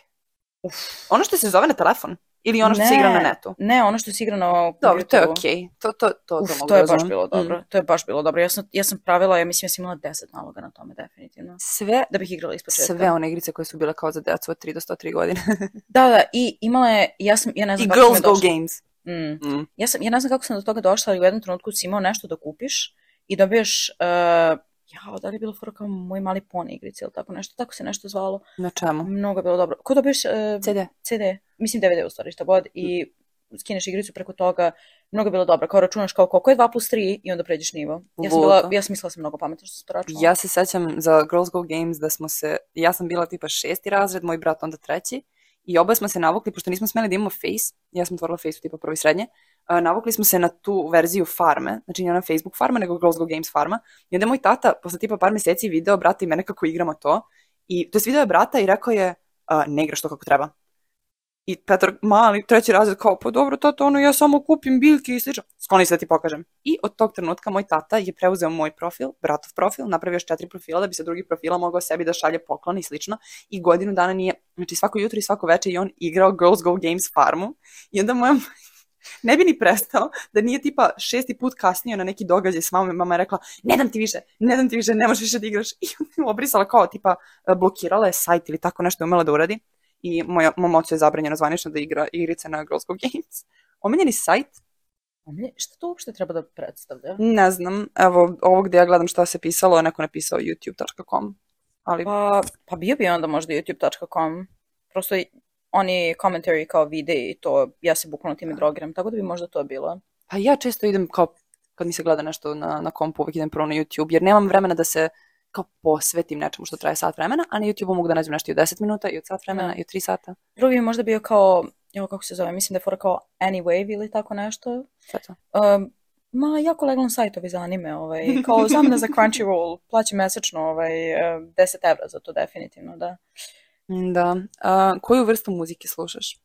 Uf. Ono što se zove na telefon. Ili ono što se Ne. igra na netu? Ne, ono što si igra na Dobro, to je kompjuteru. okej. To, to, to, Uf, to, to da je baš razumem. bilo Mm. dobro. To je baš bilo dobro. Ja sam, ja sam pravila, ja mislim, ja sam imala 10 naloga na tome, definitivno. Sve, Da bih igrala ispod početka. sve one igrice koje su bile kao za decu od 3 do 103 godine. Da, da, i imala je, ja sam, ja ne I znam sam Girls Go došla. Games. Mm. Mm. Ja, sam, ja ne znam kako sam do toga došla, ali u jednom trenutku si imao nešto da kupiš i dobiješ, uh, jao, da li je bilo fora kao moj mali poni igrice ili tako nešto, tako se nešto zvalo. Na čemu? Mnogo je bilo dobro. Ko dobiješ uh, CD. CD, mislim DVD u stvari, šta god, i skineš igricu preko toga, mnogo je bilo dobro. Kao računaš kao koliko je 2 plus 3 i onda pređeš nivo. Ja sam, bila, ja sam mislila da sam mnogo pametna što sam to računala. Ja se sećam za Girls Go Games da smo se, ja sam bila tipa šesti razred, moj brat onda treći, i oba smo se navukli, pošto nismo smeli da imamo Face, ja sam otvorila Face u tipa prvi srednje, a, navukli smo se na tu verziju farme, znači ne ona Facebook farma, nego Go Games farma, i onda je moj tata posle tipa par meseci video brata i mene kako igramo to, i to je video je brata i rekao je, a, ne igraš to kako treba. I Petar, mali, treći razred, kao, pa dobro, tata, ono, ja samo kupim biljke i slično. Skloni se da ti pokažem. I od tog trenutka moj tata je preuzeo moj profil, bratov profil, napravio još četiri profila da bi sa drugih profila mogao sebi da šalje poklone i slično. I godinu dana nije, znači svako jutro i svako večer je on igrao Girls Go Games farmu. I onda moja ne bi ni prestao da nije tipa šesti put kasnio na neki događaj s mamom. Mama je rekla, ne dam ti više, ne dam ti više, ne možeš više da igraš. I onda je obrisala kao tipa blokirala je sajt ili tako nešto umela da uradi. I moja, mom ocu je zabranjeno zvanično da igra igrice na Girls Go Games. Omiljeni sajt, Omilje- Šta to uopšte treba da predstavlja? ne znam, evo, ovo gde ja gledam šta se pisalo, je neko napisao youtube.com. Ali, Pa, pa bio bi onda možda youtube.com. Prosto i- oni commentary kao videi, to ja se bukvalno time drogiram, tako da bi možda to bilo. pa ja često idem kao, kad mi se gleda nešto na, na kompu, uvijek idem prvo na YouTube, jer nemam vremena da se kao posvetim nečemu što traje sat vremena, a na YouTube mogu da nađem nešto i od 10 minuta, i od sat vremena, Da. i od 3 sata. Drugi bi možda bio kao, evo kako se zove, mislim da je fora kao Anywave ili tako nešto. Sve to. Um, ma, jako legalan sajtovi za anime, ovaj, kao zamena za Crunchyroll, plaćam mesečno ovaj, eh, 10 evra za to definitivno, da. Da. A, koju vrstu muzike slušaš?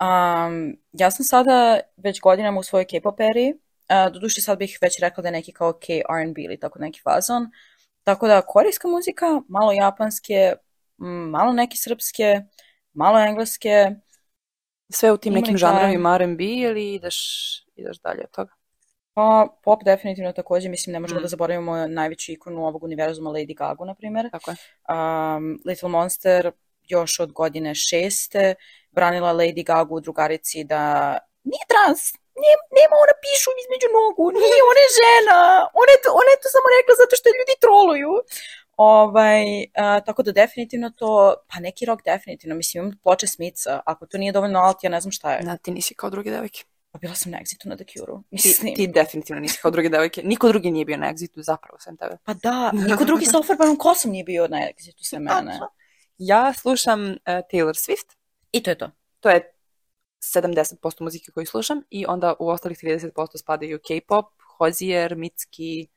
Um, ja sam sada već godinama u svojoj K-pop eri, uh, doduše sad bih već rekla da je neki kao K-R&B ili tako neki fazon, tako da korejska muzika, malo japanske, malo neke srpske, malo engleske, Sve u tim nekim neka- žanrovima R&B ili ideš, ideš dalje od toga? pa pop definitivno takođe, mislim ne možemo Mm. da zaboravimo najveću ikonu ovog univerzuma Lady Gaga, na primjer. Tako je. Um, Little Monster još od godine šeste branila Lady Gaga u drugarici da nije trans, nema, nema ona pišu između nogu, nije, ona je žena, ona je to, ona je to samo rekla zato što ljudi troluju. Ovaj, a, tako da definitivno to, pa neki rock definitivno, mislim imam ploče Smica, ako to nije dovoljno alt, ja ne znam šta je. Da, ti nisi kao druge devojke. Pa bila sam na Exitu na The Cure-u. Ti, ti definitivno nisi kao druge devojke. Niko drugi nije bio na Exitu, zapravo sam tebe. pa da, niko drugi sa ofarbanom kosom nije bio na Exitu sve mene. Ja slušam uh, Taylor Swift. I to je to. To je 70% muzike koju slušam i onda u ostalih 30% spadaju K-pop, Hozier, Mitski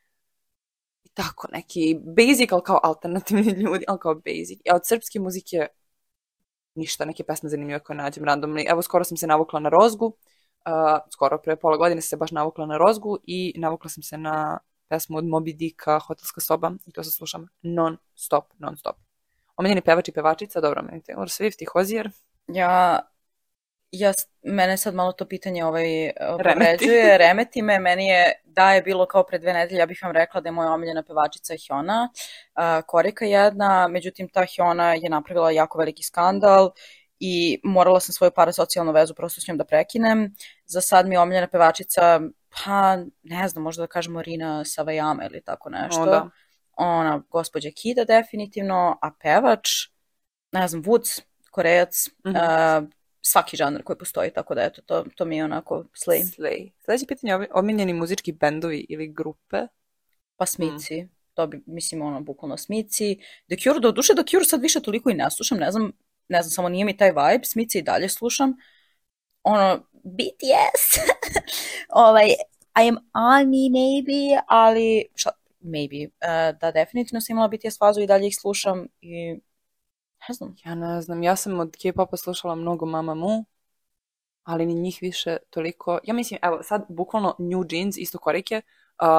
i tako neki basic, ali kao alternativni ljudi, ali kao basic. A od srpske muzike ništa, neke pesme zanimljive koje nađem randomni. Evo, skoro sam se navukla na Rozgu, uh, skoro pre pola godine sam se baš navukla na Rozgu i navukla sam se na pesmu od Moby Dicka, Hotelska soba, i to se slušam non stop, non stop. Omiljeni pevač i pevačica, dobro, meni Taylor Swift i Hozier. Ja, ja, mene sad malo to pitanje ovaj, Remeti. povređuje, remeti me, meni je, da je bilo kao pre dve nedelje, ja bih vam rekla da je moja omiljena pevačica Hyuna, uh, Korika jedna, međutim ta Hyuna je napravila jako veliki skandal i morala sam svoju parasocijalnu vezu prosto s njom da prekinem. Za sad mi je omiljena pevačica, pa ne znam, možda da kažemo Rina Savajama ili tako nešto. O, da. Ona, gospođa Kida definitivno, a pevač, ne znam, Woods, Korejac, Mhm. uh, svaki žanr koji postoji, tako da eto, to, to mi je onako slay. Slay. Sljedeće pitanje je omi- omiljeni muzički bendovi ili grupe. Pa Smici, to bi, mislim, ono, bukvalno Smici. The Cure, do duše The Cure sad više toliko i ne slušam, ne znam, ne znam, samo nije mi taj vibe, Smici i dalje slušam. Ono, BTS, ovaj, I am on me maybe, ali, šta, maybe, uh, da, definitivno sam imala BTS fazu i dalje ih slušam i, ne znam, Ja ne znam, ja sam od K-popa slušala mnogo Mamamoo, ali ni njih više toliko. Ja mislim, evo, sad bukvalno New Jeans, isto korejke,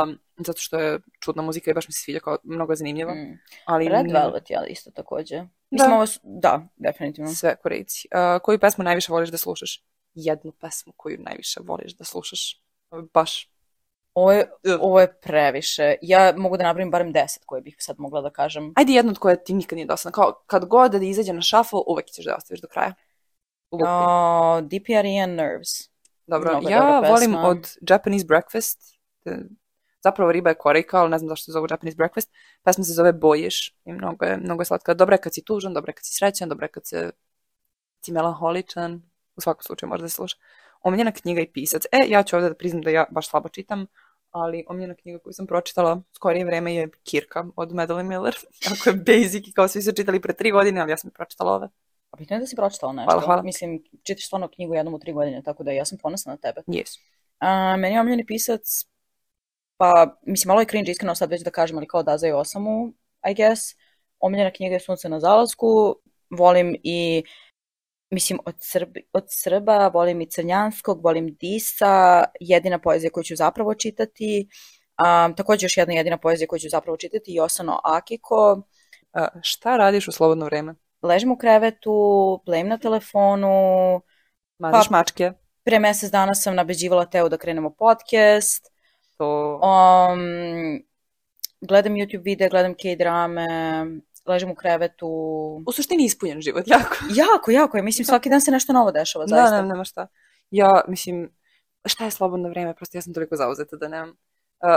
um, zato što je čudna muzika i baš mi se sviđa kao mnogo zanimljiva. mm. Ali Red ne- Velvet, ja isto takođe. Mislim, Da. ovo su, da, definitivno. Sve korejci. Uh, koju pesmu najviše voliš da slušaš? jednu pesmu koju najviše voliš da slušaš? Je Baš. Ovo je, Ugh. ovo je previše. Ja mogu da napravim barem deset koje bih sad mogla da kažem. Ajde jednu od koje ti nikad nije dosadna. Kao kad god da izađe na shuffle, uvek ćeš da ostaviš do kraja. Uh, DPR and Nerves. Dobro, mnogo ja dobra volim od Japanese Breakfast. Zapravo riba je korejka, ali ne znam zašto se zove Japanese Breakfast. Pesma se zove Bojiš i mnogo je, mnogo je slatka. Dobra je kad si tužan, dobra je kad si srećan, dobra je kad se, si melanholičan. U svakom slučaju može da se sluša. Omiljena knjiga i pisac. E, ja ću ovdje da priznam da ja baš slabo čitam, ali omiljena knjiga koju sam pročitala skorije vreme je Kirka od Madeline Miller. Ako je basic i kao svi su čitali pre tri godine, ali ja sam pročitala ove. A bitno je da si pročitala nešto. Hvala, hvala. Mislim, čitaš stvarno knjigu jednom u tri godine, tako da ja sam ponosna na tebe. Yes. A, meni je omiljeni pisac, pa, mislim, malo je cringe iskreno sad već da kažem, ali kao Daza i Osamu, I guess. Omiljena knjiga je Sunce na zalasku, volim i, mislim, od, Srbi, od Srba, volim i Crnjanskog, volim Disa, jedina poezija koju ću zapravo čitati, a, također još jedna jedina poezija koju ću zapravo čitati, Josano Akiko, A, šta radiš u slobodno vreme? ležim u krevetu, blejim na telefonu, Maziš Pa- mačke? pre mesec dana sam nabeđivala Teo da krenemo podcast, To... Um, gledam YouTube videa, gledam K-drame, ležem u krevetu. U suštini ispunjen život, jako. Jako, jako je. Mislim, svaki dan se nešto novo dešava, Da, zaista. ne, nema šta. Ja, mislim, šta je slobodno vreme, prosto ja sam toliko zauzeta da nemam. Uh,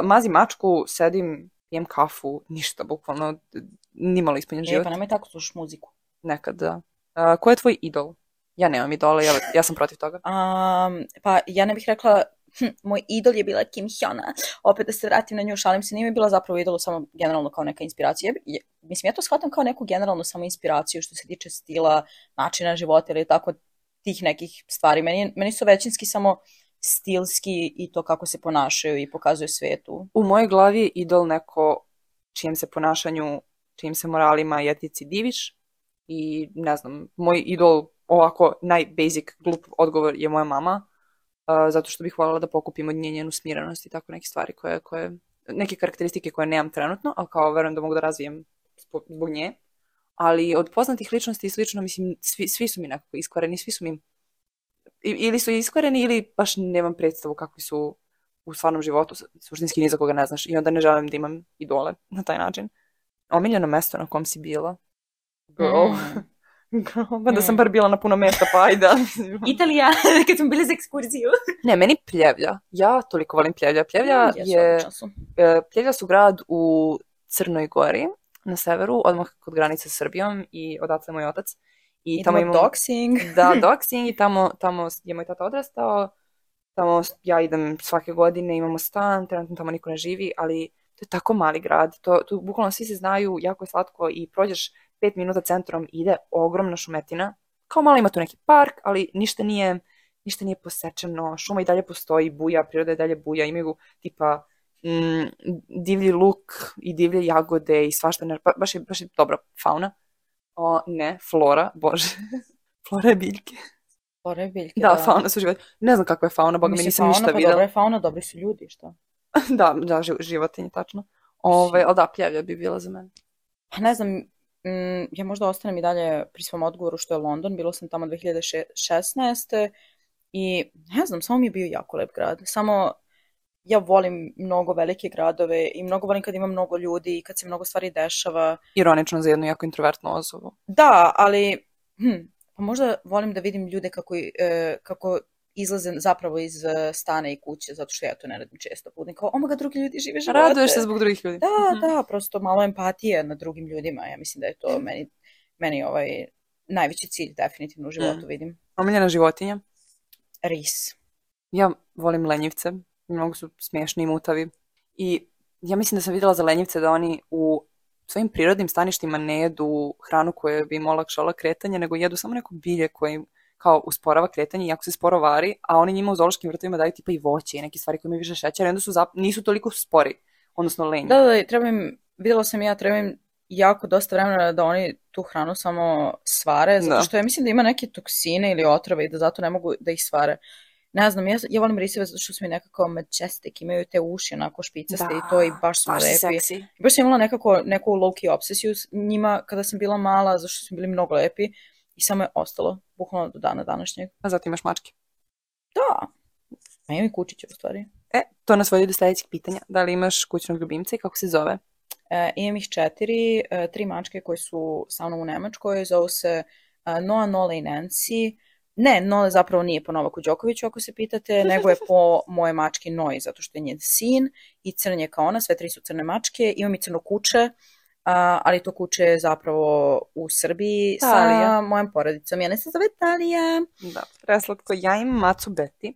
mazim mačku, sedim, pijem kafu, ništa, bukvalno, nimalo ispunjen E, život. pa nemoj tako slušaš muziku. Nekad, da. Uh, ko je tvoj idol? Ja nemam idola, ja, ja sam protiv toga. Um, pa ja ne bih rekla, hm, moj idol je bila Kim Hyuna. Opet da se vratim na nju, šalim se, nije mi bila zapravo idol samo generalno kao neka inspiracija. Mislim, ja to shvatam kao neku generalnu samo inspiraciju što se tiče stila, načina života ili tako tih nekih stvari. Meni, meni su većinski samo stilski i to kako se ponašaju i pokazuju svetu. U mojoj glavi je idol neko čijem se ponašanju, čijim se moralima i etici diviš i ne znam, moj idol ovako najbasic glup odgovor je moja mama, uh, zato što bih voljela da pokupim od nje njenu smirenost i tako neke stvari koje, koje, neke karakteristike koje nemam trenutno, ali kao verujem da mogu da razvijem zbog, nje. Ali od poznatih ličnosti i slično, mislim, svi, svi su mi nekako iskvareni, svi su mi ili su iskvareni ili baš nemam predstavu kakvi su u stvarnom životu, suštinski ni za koga ne znaš i onda ne želim da imam idole na taj način. Omiljeno mesto na kom si bila? Girl. Mm. Girl, pa da sam Mm. bar bila na puno mesta, pa ajde. Italija, kad smo bili za ekskurziju. ne, meni Pljevlja. Ja toliko volim Pljevlja. Pljevlja Jesu, je... e, Pljevlja su grad u Crnoj Gori, na severu, odmah kod granice sa Srbijom i odatle moj otac. I tamo Idemo imamo... doxing. Da, doxing i tamo, tamo je moj tata odrastao. Tamo ja idem svake godine, imamo stan, trenutno tamo niko ne živi, ali to je tako mali grad. To, tu bukvalno svi se znaju, jako je slatko i prođeš pet minuta centrom i ide ogromna šumetina. Kao malo ima tu neki park, ali ništa nije, ništa nije posečeno. Šuma i dalje postoji, buja, priroda je dalje buja. Imaju tipa mm, divlji luk i divlje jagode i svašta. ne- ba- Baš je, baš je dobra fauna. O, ne, flora, bože. flora je biljke. Flora biljke, Da, fauna su životinje. Ne znam kakva je fauna, boga mi nisam fauna, ništa pa videla. dobra je fauna, dobri su ljudi, šta? da, da, ži- životinje, tačno. Ove, ali da, pljevlja bi bila za mene. Pa ne znam, mm, ja možda ostanem i dalje pri svom odgovoru što je London, bilo sam tamo 2016. I ne znam, samo mi je bio jako lep grad. Samo ja volim mnogo velike gradove i mnogo volim kad ima mnogo ljudi i kad se mnogo stvari dešava. Ironično za jednu jako introvertnu osobu. Da, ali hm, pa možda volim da vidim ljude kako, e, kako izlaze zapravo iz e, stana i kuće, zato što ja to ne radim često. Budem kao, omaga, drugi ljudi žive živote. Raduješ se zbog drugih ljudi. Da, Mhm. da, prosto malo empatije na drugim ljudima. Ja mislim da je to meni, meni ovaj najveći cilj definitivno u životu, Mm. vidim. Omiljena životinja. Ris. Ja volim lenjivce. Mnogo su smiješni i mutavi. I ja mislim da sam vidjela za lenjivce da oni u svojim prirodnim staništima ne jedu hranu koja bi im olakšala kretanje, nego jedu samo neko bilje koje im kao usporava kretanje jako se sporo vari, a oni njima u zoološkim vrtovima daju tipa i voće i neke stvari koje imaju više šećera onda su zap- nisu toliko spori, odnosno lenji. Da, da, da, treba im, vidjela sam ja, treba im jako dosta vremena da oni tu hranu samo svare, zato Da. što ja mislim da ima neke toksine ili otrove i da zato ne mogu da ih svare. Ne znam, ja, ja volim riseve zato što su mi nekako majestic, imaju te uši onako špicaste i to i baš su baš lepi. seksi. Baš sam imala nekako, neku low-key obsesiju s njima kada sam bila mala, zašto su bili mnogo lepi i samo je ostalo, bukvalno do dana današnjeg. A zatim imaš mačke. Da. A imam i kučiće u stvari. E, to nas vodi do sledećeg pitanja. Da li imaš kućnog ljubimca i kako se zove? E, imam ih četiri, e, tri mačke koje su sa mnom u Nemačkoj, zovu se e, Noa, Nole i Nancy. Ne, Nole zapravo nije po Novaku Đokoviću, ako se pitate, nego je po moje mački Noji, zato što je njen sin i crn je kao ona, sve tri su crne mačke. Imam i crno kuće, a, ali to kuće je zapravo u Srbiji Talija. sa mojom porodicom. Jene se zove Talija. Da, preslatko. Ja imam Macu Beti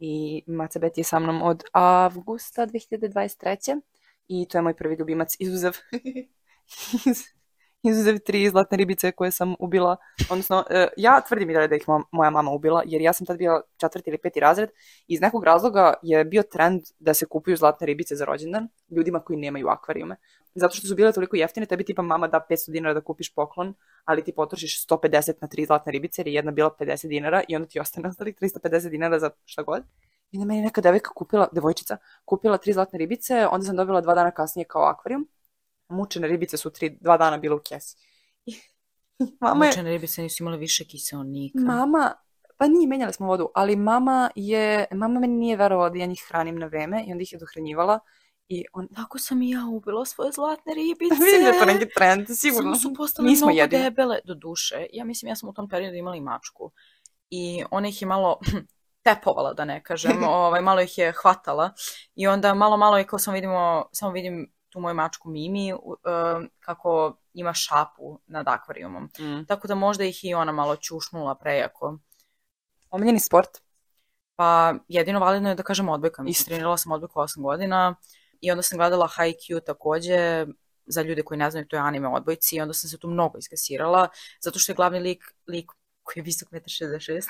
i Maca Beti je sa mnom od avgusta 2023. I to je moj prvi ljubimac, izuzev, izuzev tri zlatne ribice koje sam ubila. Odnosno, e, ja tvrdim i da ih mo- moja mama ubila, jer ja sam tad bila četvrti ili peti razred i iz nekog razloga je bio trend da se kupuju zlatne ribice za rođendan ljudima koji nemaju akvarijume. Zato što su bile toliko jeftine, tebi tipa mama da 500 dinara da kupiš poklon, ali ti potrošiš 150 na tri zlatne ribice, jer je jedna bila 50 dinara i onda ti ostane ostalih 350 dinara za šta god. I onda meni neka devojka kupila, devojčica, kupila tri zlatne ribice, onda sam dobila dva dana kasnije kao akvarijum. Mučene ribice su tri, dva dana bile u kesi. Mama je, Mučene ribice nisu imale više kiseonika. mama, pa nije, menjali smo vodu, ali mama je, mama meni nije verovala da ja njih hranim na vreme i onda ih je dohranjivala i on, Tako sam i ja ubila svoje zlatne ribice. vidim da je to neki trend, sigurno. Samo su postale Nismo mnogo jedini. debele. Do duše, ja mislim ja sam u tom periodu imala i mačku. I ona ih je malo tepovala, da ne kažem. ovaj, malo ih je hvatala. I onda malo, malo je kao samo vidimo, samo vidim tu moju mačku Mimi u- um, kako ima šapu nad akvarijumom. Mm. Tako da možda ih i ona malo ćušnula prejako. Omiljeni sport? Pa jedino validno je da kažem odbojka. Mislim, trenirala sam odbojku 8 godina i onda sam gledala Haikyuu takođe, za ljude koji ne znaju, to je anime odbojci i onda sam se tu mnogo iskasirala, zato što je glavni lik, lik koji je visok 1,66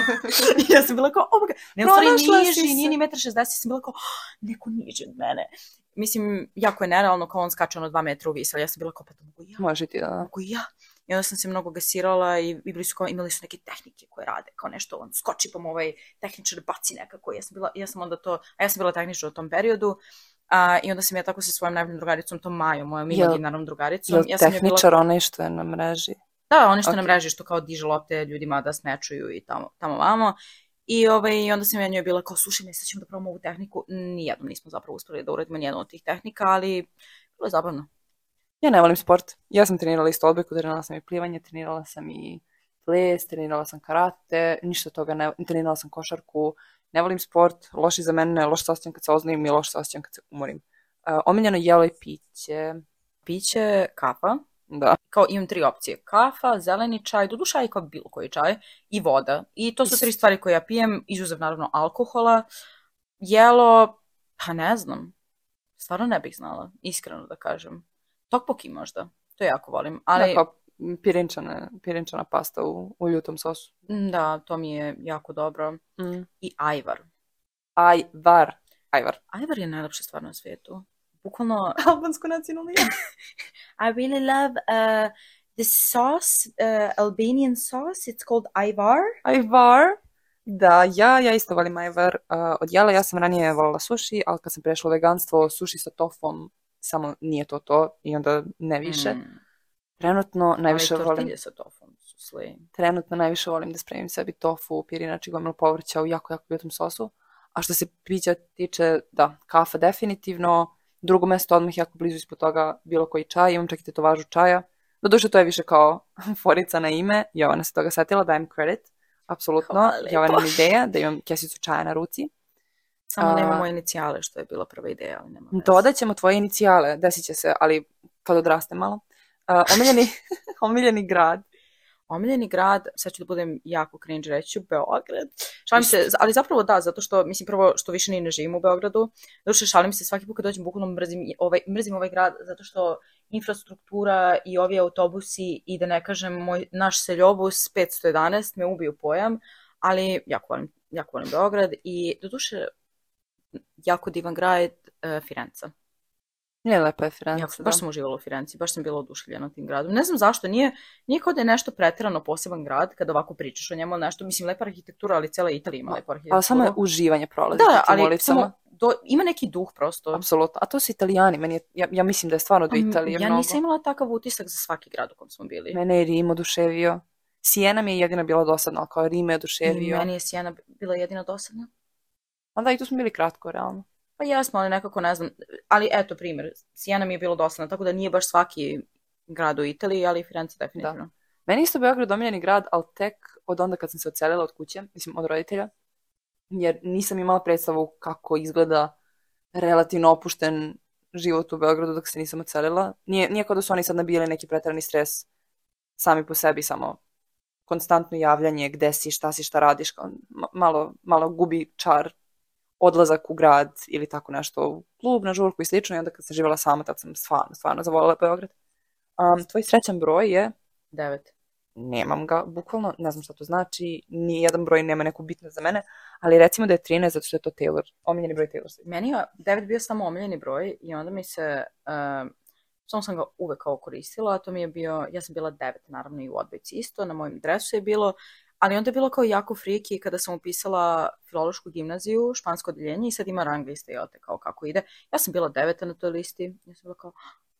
I ja sam bila kao, oh my god, ne, u stvari niži, nije ni 1,60 ja sam bila kao, "Oh, neko niži od mene. Mislim, jako je nerealno kao on skače ono 2 metra u vis, ali ja sam bila kao, pa mogu ja Može ti da. mogu ja. I onda sam se mnogo gasirala i, i bili su kao, imali su neke tehnike koje rade, kao nešto, on skoči pa mu ovaj tehničar baci nekako. Ja sam, bila, ja sam onda to, a ja sam bila tehničar u tom periodu, a, i onda sam ja tako sa svojom najboljom drugaricom, tom Majom, mojom imaginarnom drugaricom. Jel ja sam joj bila, tehničar onaj što je na mreži? da, oni što Ok. nam reži, što kao diže lopte ljudima da smečuju i tamo, tamo vamo. I, ovaj, onda sam ja njoj bila kao, slušaj, sad ćemo da probamo ovu tehniku. Nijednom nismo zapravo uspeli da uradimo nijednu od tih tehnika, ali bilo je zabavno. Ja ne volim sport. Ja sam trenirala isto odbojku, trenirala sam i plivanje, trenirala sam i ples, trenirala sam karate, ništa toga ne, trenirala sam košarku. Ne volim sport, loš je za mene, loš se osjećam kad se oznojim i loš se osjećam kad se umorim. Uh, omiljeno jelo i piće, Piće, kafa, da. kao imam tri opcije. Kafa, zeleni čaj, doduša i kao bilo koji čaj i voda. I to su tri stvari koje ja pijem, izuzev naravno alkohola. Jelo, pa ne znam. Stvarno ne bih znala, iskreno da kažem. Tokpoki možda, to jako volim. Ali Da, kao pirinčana, pirinčana pasta u, u ljutom sosu. m, da, to mi je jako dobro. Mm. I ajvar. Ajvar. Ajvar. Ajvar je najlepša stvar na svijetu. Bukvalno, Albansko nacionalno. I really love uh, the sauce, uh, Albanian sauce. It's called ajvar. Ajvar. Da, ja, ja isto volim ajvar. Uh, od jela ja sam ranije volila sushi, ali kad sam prešla veganstvo, sushi sa tofom samo nije to to i onda ne više. Mm. Trenutno najviše Ali volim, sa tofom su sli. trenutno najviše volim da spremim sebi tofu, pirinač i gomilu povrća u jako, jako ljutom sosu. A što se pića tiče, da, kafa definitivno. Drugo mesto odmah jako blizu ispod toga bilo koji čaj, imam čak i tetovažu čaja. Doduše to je više kao forica na ime, Jovana se toga setila, dajem credit. Apsolutno, Hvala. Jovana mi ideja da imam kesicu čaja na ruci. Samo A- nema moje inicijale, što je bila prva ideja, ali nema veze. Dodat ćemo tvoje inicijale, desit će se, ali kad odraste malo. Uh, omiljeni, omiljeni grad. Omiljeni grad, sad ću da budem jako cringe reći Beograd. Šalim se, ali zapravo da, zato što, mislim, prvo što više ni ne živim u Beogradu, zato što šalim se svaki put kad dođem, bukvalno mrzim ovaj, mrzim ovaj grad, zato što infrastruktura i ovi autobusi i da ne kažem moj, naš seljobus 511 me ubiju pojam, ali jako volim, jako volim Beograd i doduše jako divan grad uh, Firenca. Nije lepa je Firenze, Jako, da. baš sam uživala u Firenci, baš sam bila oduševljena tim gradom. Ne znam zašto, nije, nije kao da je nešto preterano poseban grad kada ovako pričaš o njemu, nešto, mislim, lepa arhitektura, ali cela Italija ima lepu arhitekturu. Ali samo je uživanje prolazi Da, tim ali ulicama. samo, do, ima neki duh prosto. Apsolutno. A to su italijani. Meni je, ja, ja mislim da je stvarno do Italije ja mnogo. nisam imala takav utisak za svaki grad u kom smo bili. Mene je Rim oduševio. Sijena mi je jedina bila dosadna, ali kao Rime je I oduševio. meni je Sijena bila jedina dosadna. Onda i tu smo bili kratko, realno. Pa jesmo, ali nekako ne znam. Ali eto, primjer, Sijena mi je bilo dosadna, tako da nije baš svaki grad u Italiji, ali Firenze definitivno. Meni je isto Beograd omiljeni grad, ali tek od onda kad sam se odselila od kuće, mislim od roditelja, jer nisam imala predstavu kako izgleda relativno opušten život u Beogradu dok se nisam odselila. Nije, nije kao da su oni sad nabili neki pretarani stres sami po sebi, samo konstantno javljanje, gde si, šta si, šta radiš, kao ma- malo, malo gubi čar odlazak u grad ili tako nešto u klub, na žurku i slično i onda kad sam živjela sama, tad sam stvarno, stvarno zavolila Beograd. Um, tvoj srećan broj je Devet. nemam ga, bukvalno, ne znam šta to znači, ni jedan broj nema neku bitnost za mene, ali recimo da je 13 zato što je to Taylor, omiljeni broj Taylor Swift. Meni je devet bio samo omiljeni broj i onda mi se, um, samo sam ga uvek kao koristila, a to mi je bio, ja sam bila devet naravno i u odbojci isto, na mojem dresu je bilo, ali onda je bilo kao jako friki kada sam upisala filološku gimnaziju, špansko odeljenje i sad ima rang liste, jel te, kao kako ide. Ja sam bila deveta na toj listi, ja sam bila kao,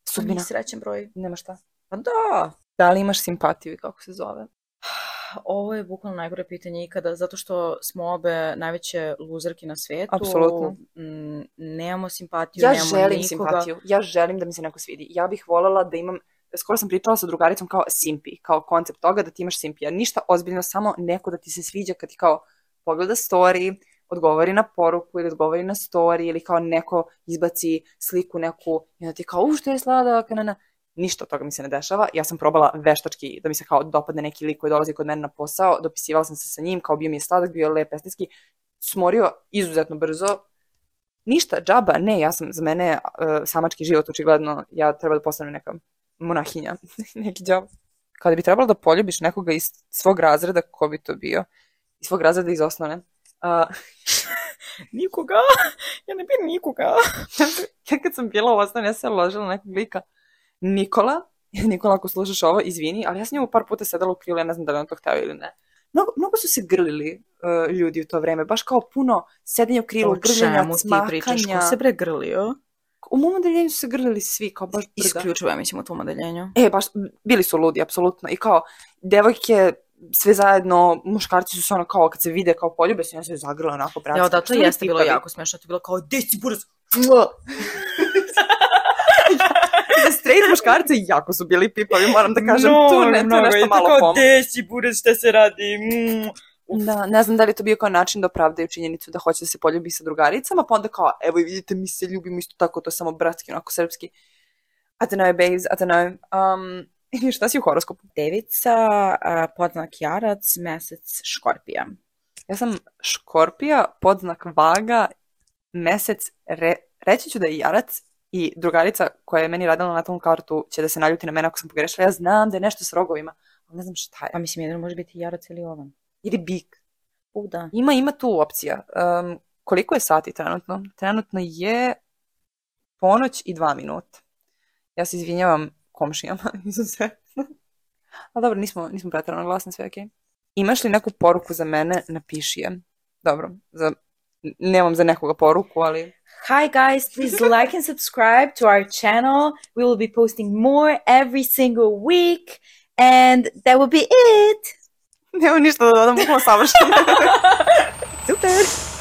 Sudbina. Srećen broj. Nema šta. Pa da, Da li imaš simpatiju i kako se zove? Ovo je bukvalno najgore pitanje ikada, zato što smo obe najveće luzerke na svetu. Apsolutno. Mm, nemamo simpatiju, Ja nemamo želim nikoga. simpatiju. Ja želim da mi se neko svidi. Ja bih voljela da imam skoro sam pričala sa drugaricom kao simpi, kao koncept toga da ti imaš simpija. Ništa ozbiljno, samo neko da ti se sviđa kad ti kao pogleda story, odgovori na poruku ili odgovori na story ili kao neko izbaci sliku neku i onda ti kao, u što je sladak, na, na. Ništa od toga mi se ne dešava. Ja sam probala veštački da mi se kao dopadne neki lik koji dolazi kod mene na posao, dopisivala sam se sa njim, kao bio mi je sladak, bio je lep estetski, smorio izuzetno brzo, ništa, džaba, ne, ja sam, za mene uh, samački život očigledno, ja treba da postanem neka monahinja, neki džab. Kada bi trebalo da poljubiš nekoga iz svog razreda, ko bi to bio? Iz svog razreda iz osnovne. Uh, Nikoga? Ja ne bi nikoga. ja kad sam bila u osnovne, ja sam ložila nekog lika Nikola. Nikola, ako slušaš ovo, izvini, ali ja sam njemu par puta sedala u krilu, ja ne znam da li on to hteo ili ne. Mnogo, mnogo su se grlili uh, ljudi u to vreme, baš kao puno sedenja u krilu, O grljenja, čemu ti pričaš? Ko se bre grlio? U mom odeljenju su se grlili svi, kao baš brda. Isključivo, ja mislim, u tvom odeljenju. E, baš, bili su ludi, apsolutno. I kao, devojke, sve zajedno, muškarci su se ono kao, kad se vide kao poljube, se ja se zagrle onako, bratski. Ja, da, to jeste bilo tipavi? jako smešno. To je bilo kao, gde si burac? Za straight muškarce jako su bili pipavi, moram da kažem, tu, ne, tu nešto malo pom. Gde si burac, šta se radi? Mm. Da, ne znam da li je to bio kao način da opravdaju činjenicu da hoće da se poljubi sa drugaricama, pa onda kao, evo i vidite, mi se ljubimo isto tako, to je samo bratski, onako srpski. A te noj, babes, a te noj. Um, I šta si u horoskopu? Devica, a, podznak jarac, mesec škorpija. Ja sam škorpija, podznak vaga, mesec, re, reći ću da je jarac i drugarica koja je meni radila na tom kartu će da se naljuti na mene ako sam pogrešila. Ja znam da je nešto s rogovima, ali ne znam šta Pa je. mislim, jedan može biti jarac ili ovan. Ili bik. U, da. Ima, ima tu opcija. Um, koliko je sati trenutno? Trenutno je ponoć i dva minuta. Ja se izvinjavam komšijama, izuzetno. Ali dobro, nismo, nismo pretrano glasne, sve okej. Imaš li neku poruku za mene? Napiši je. Dobro, za, nemam za nekoga poruku, ali Hi guys, please like and subscribe to our channel. We will be posting more every single week. And that will be it. Nemam ništa da dodam, bukvalno savršeno. Super!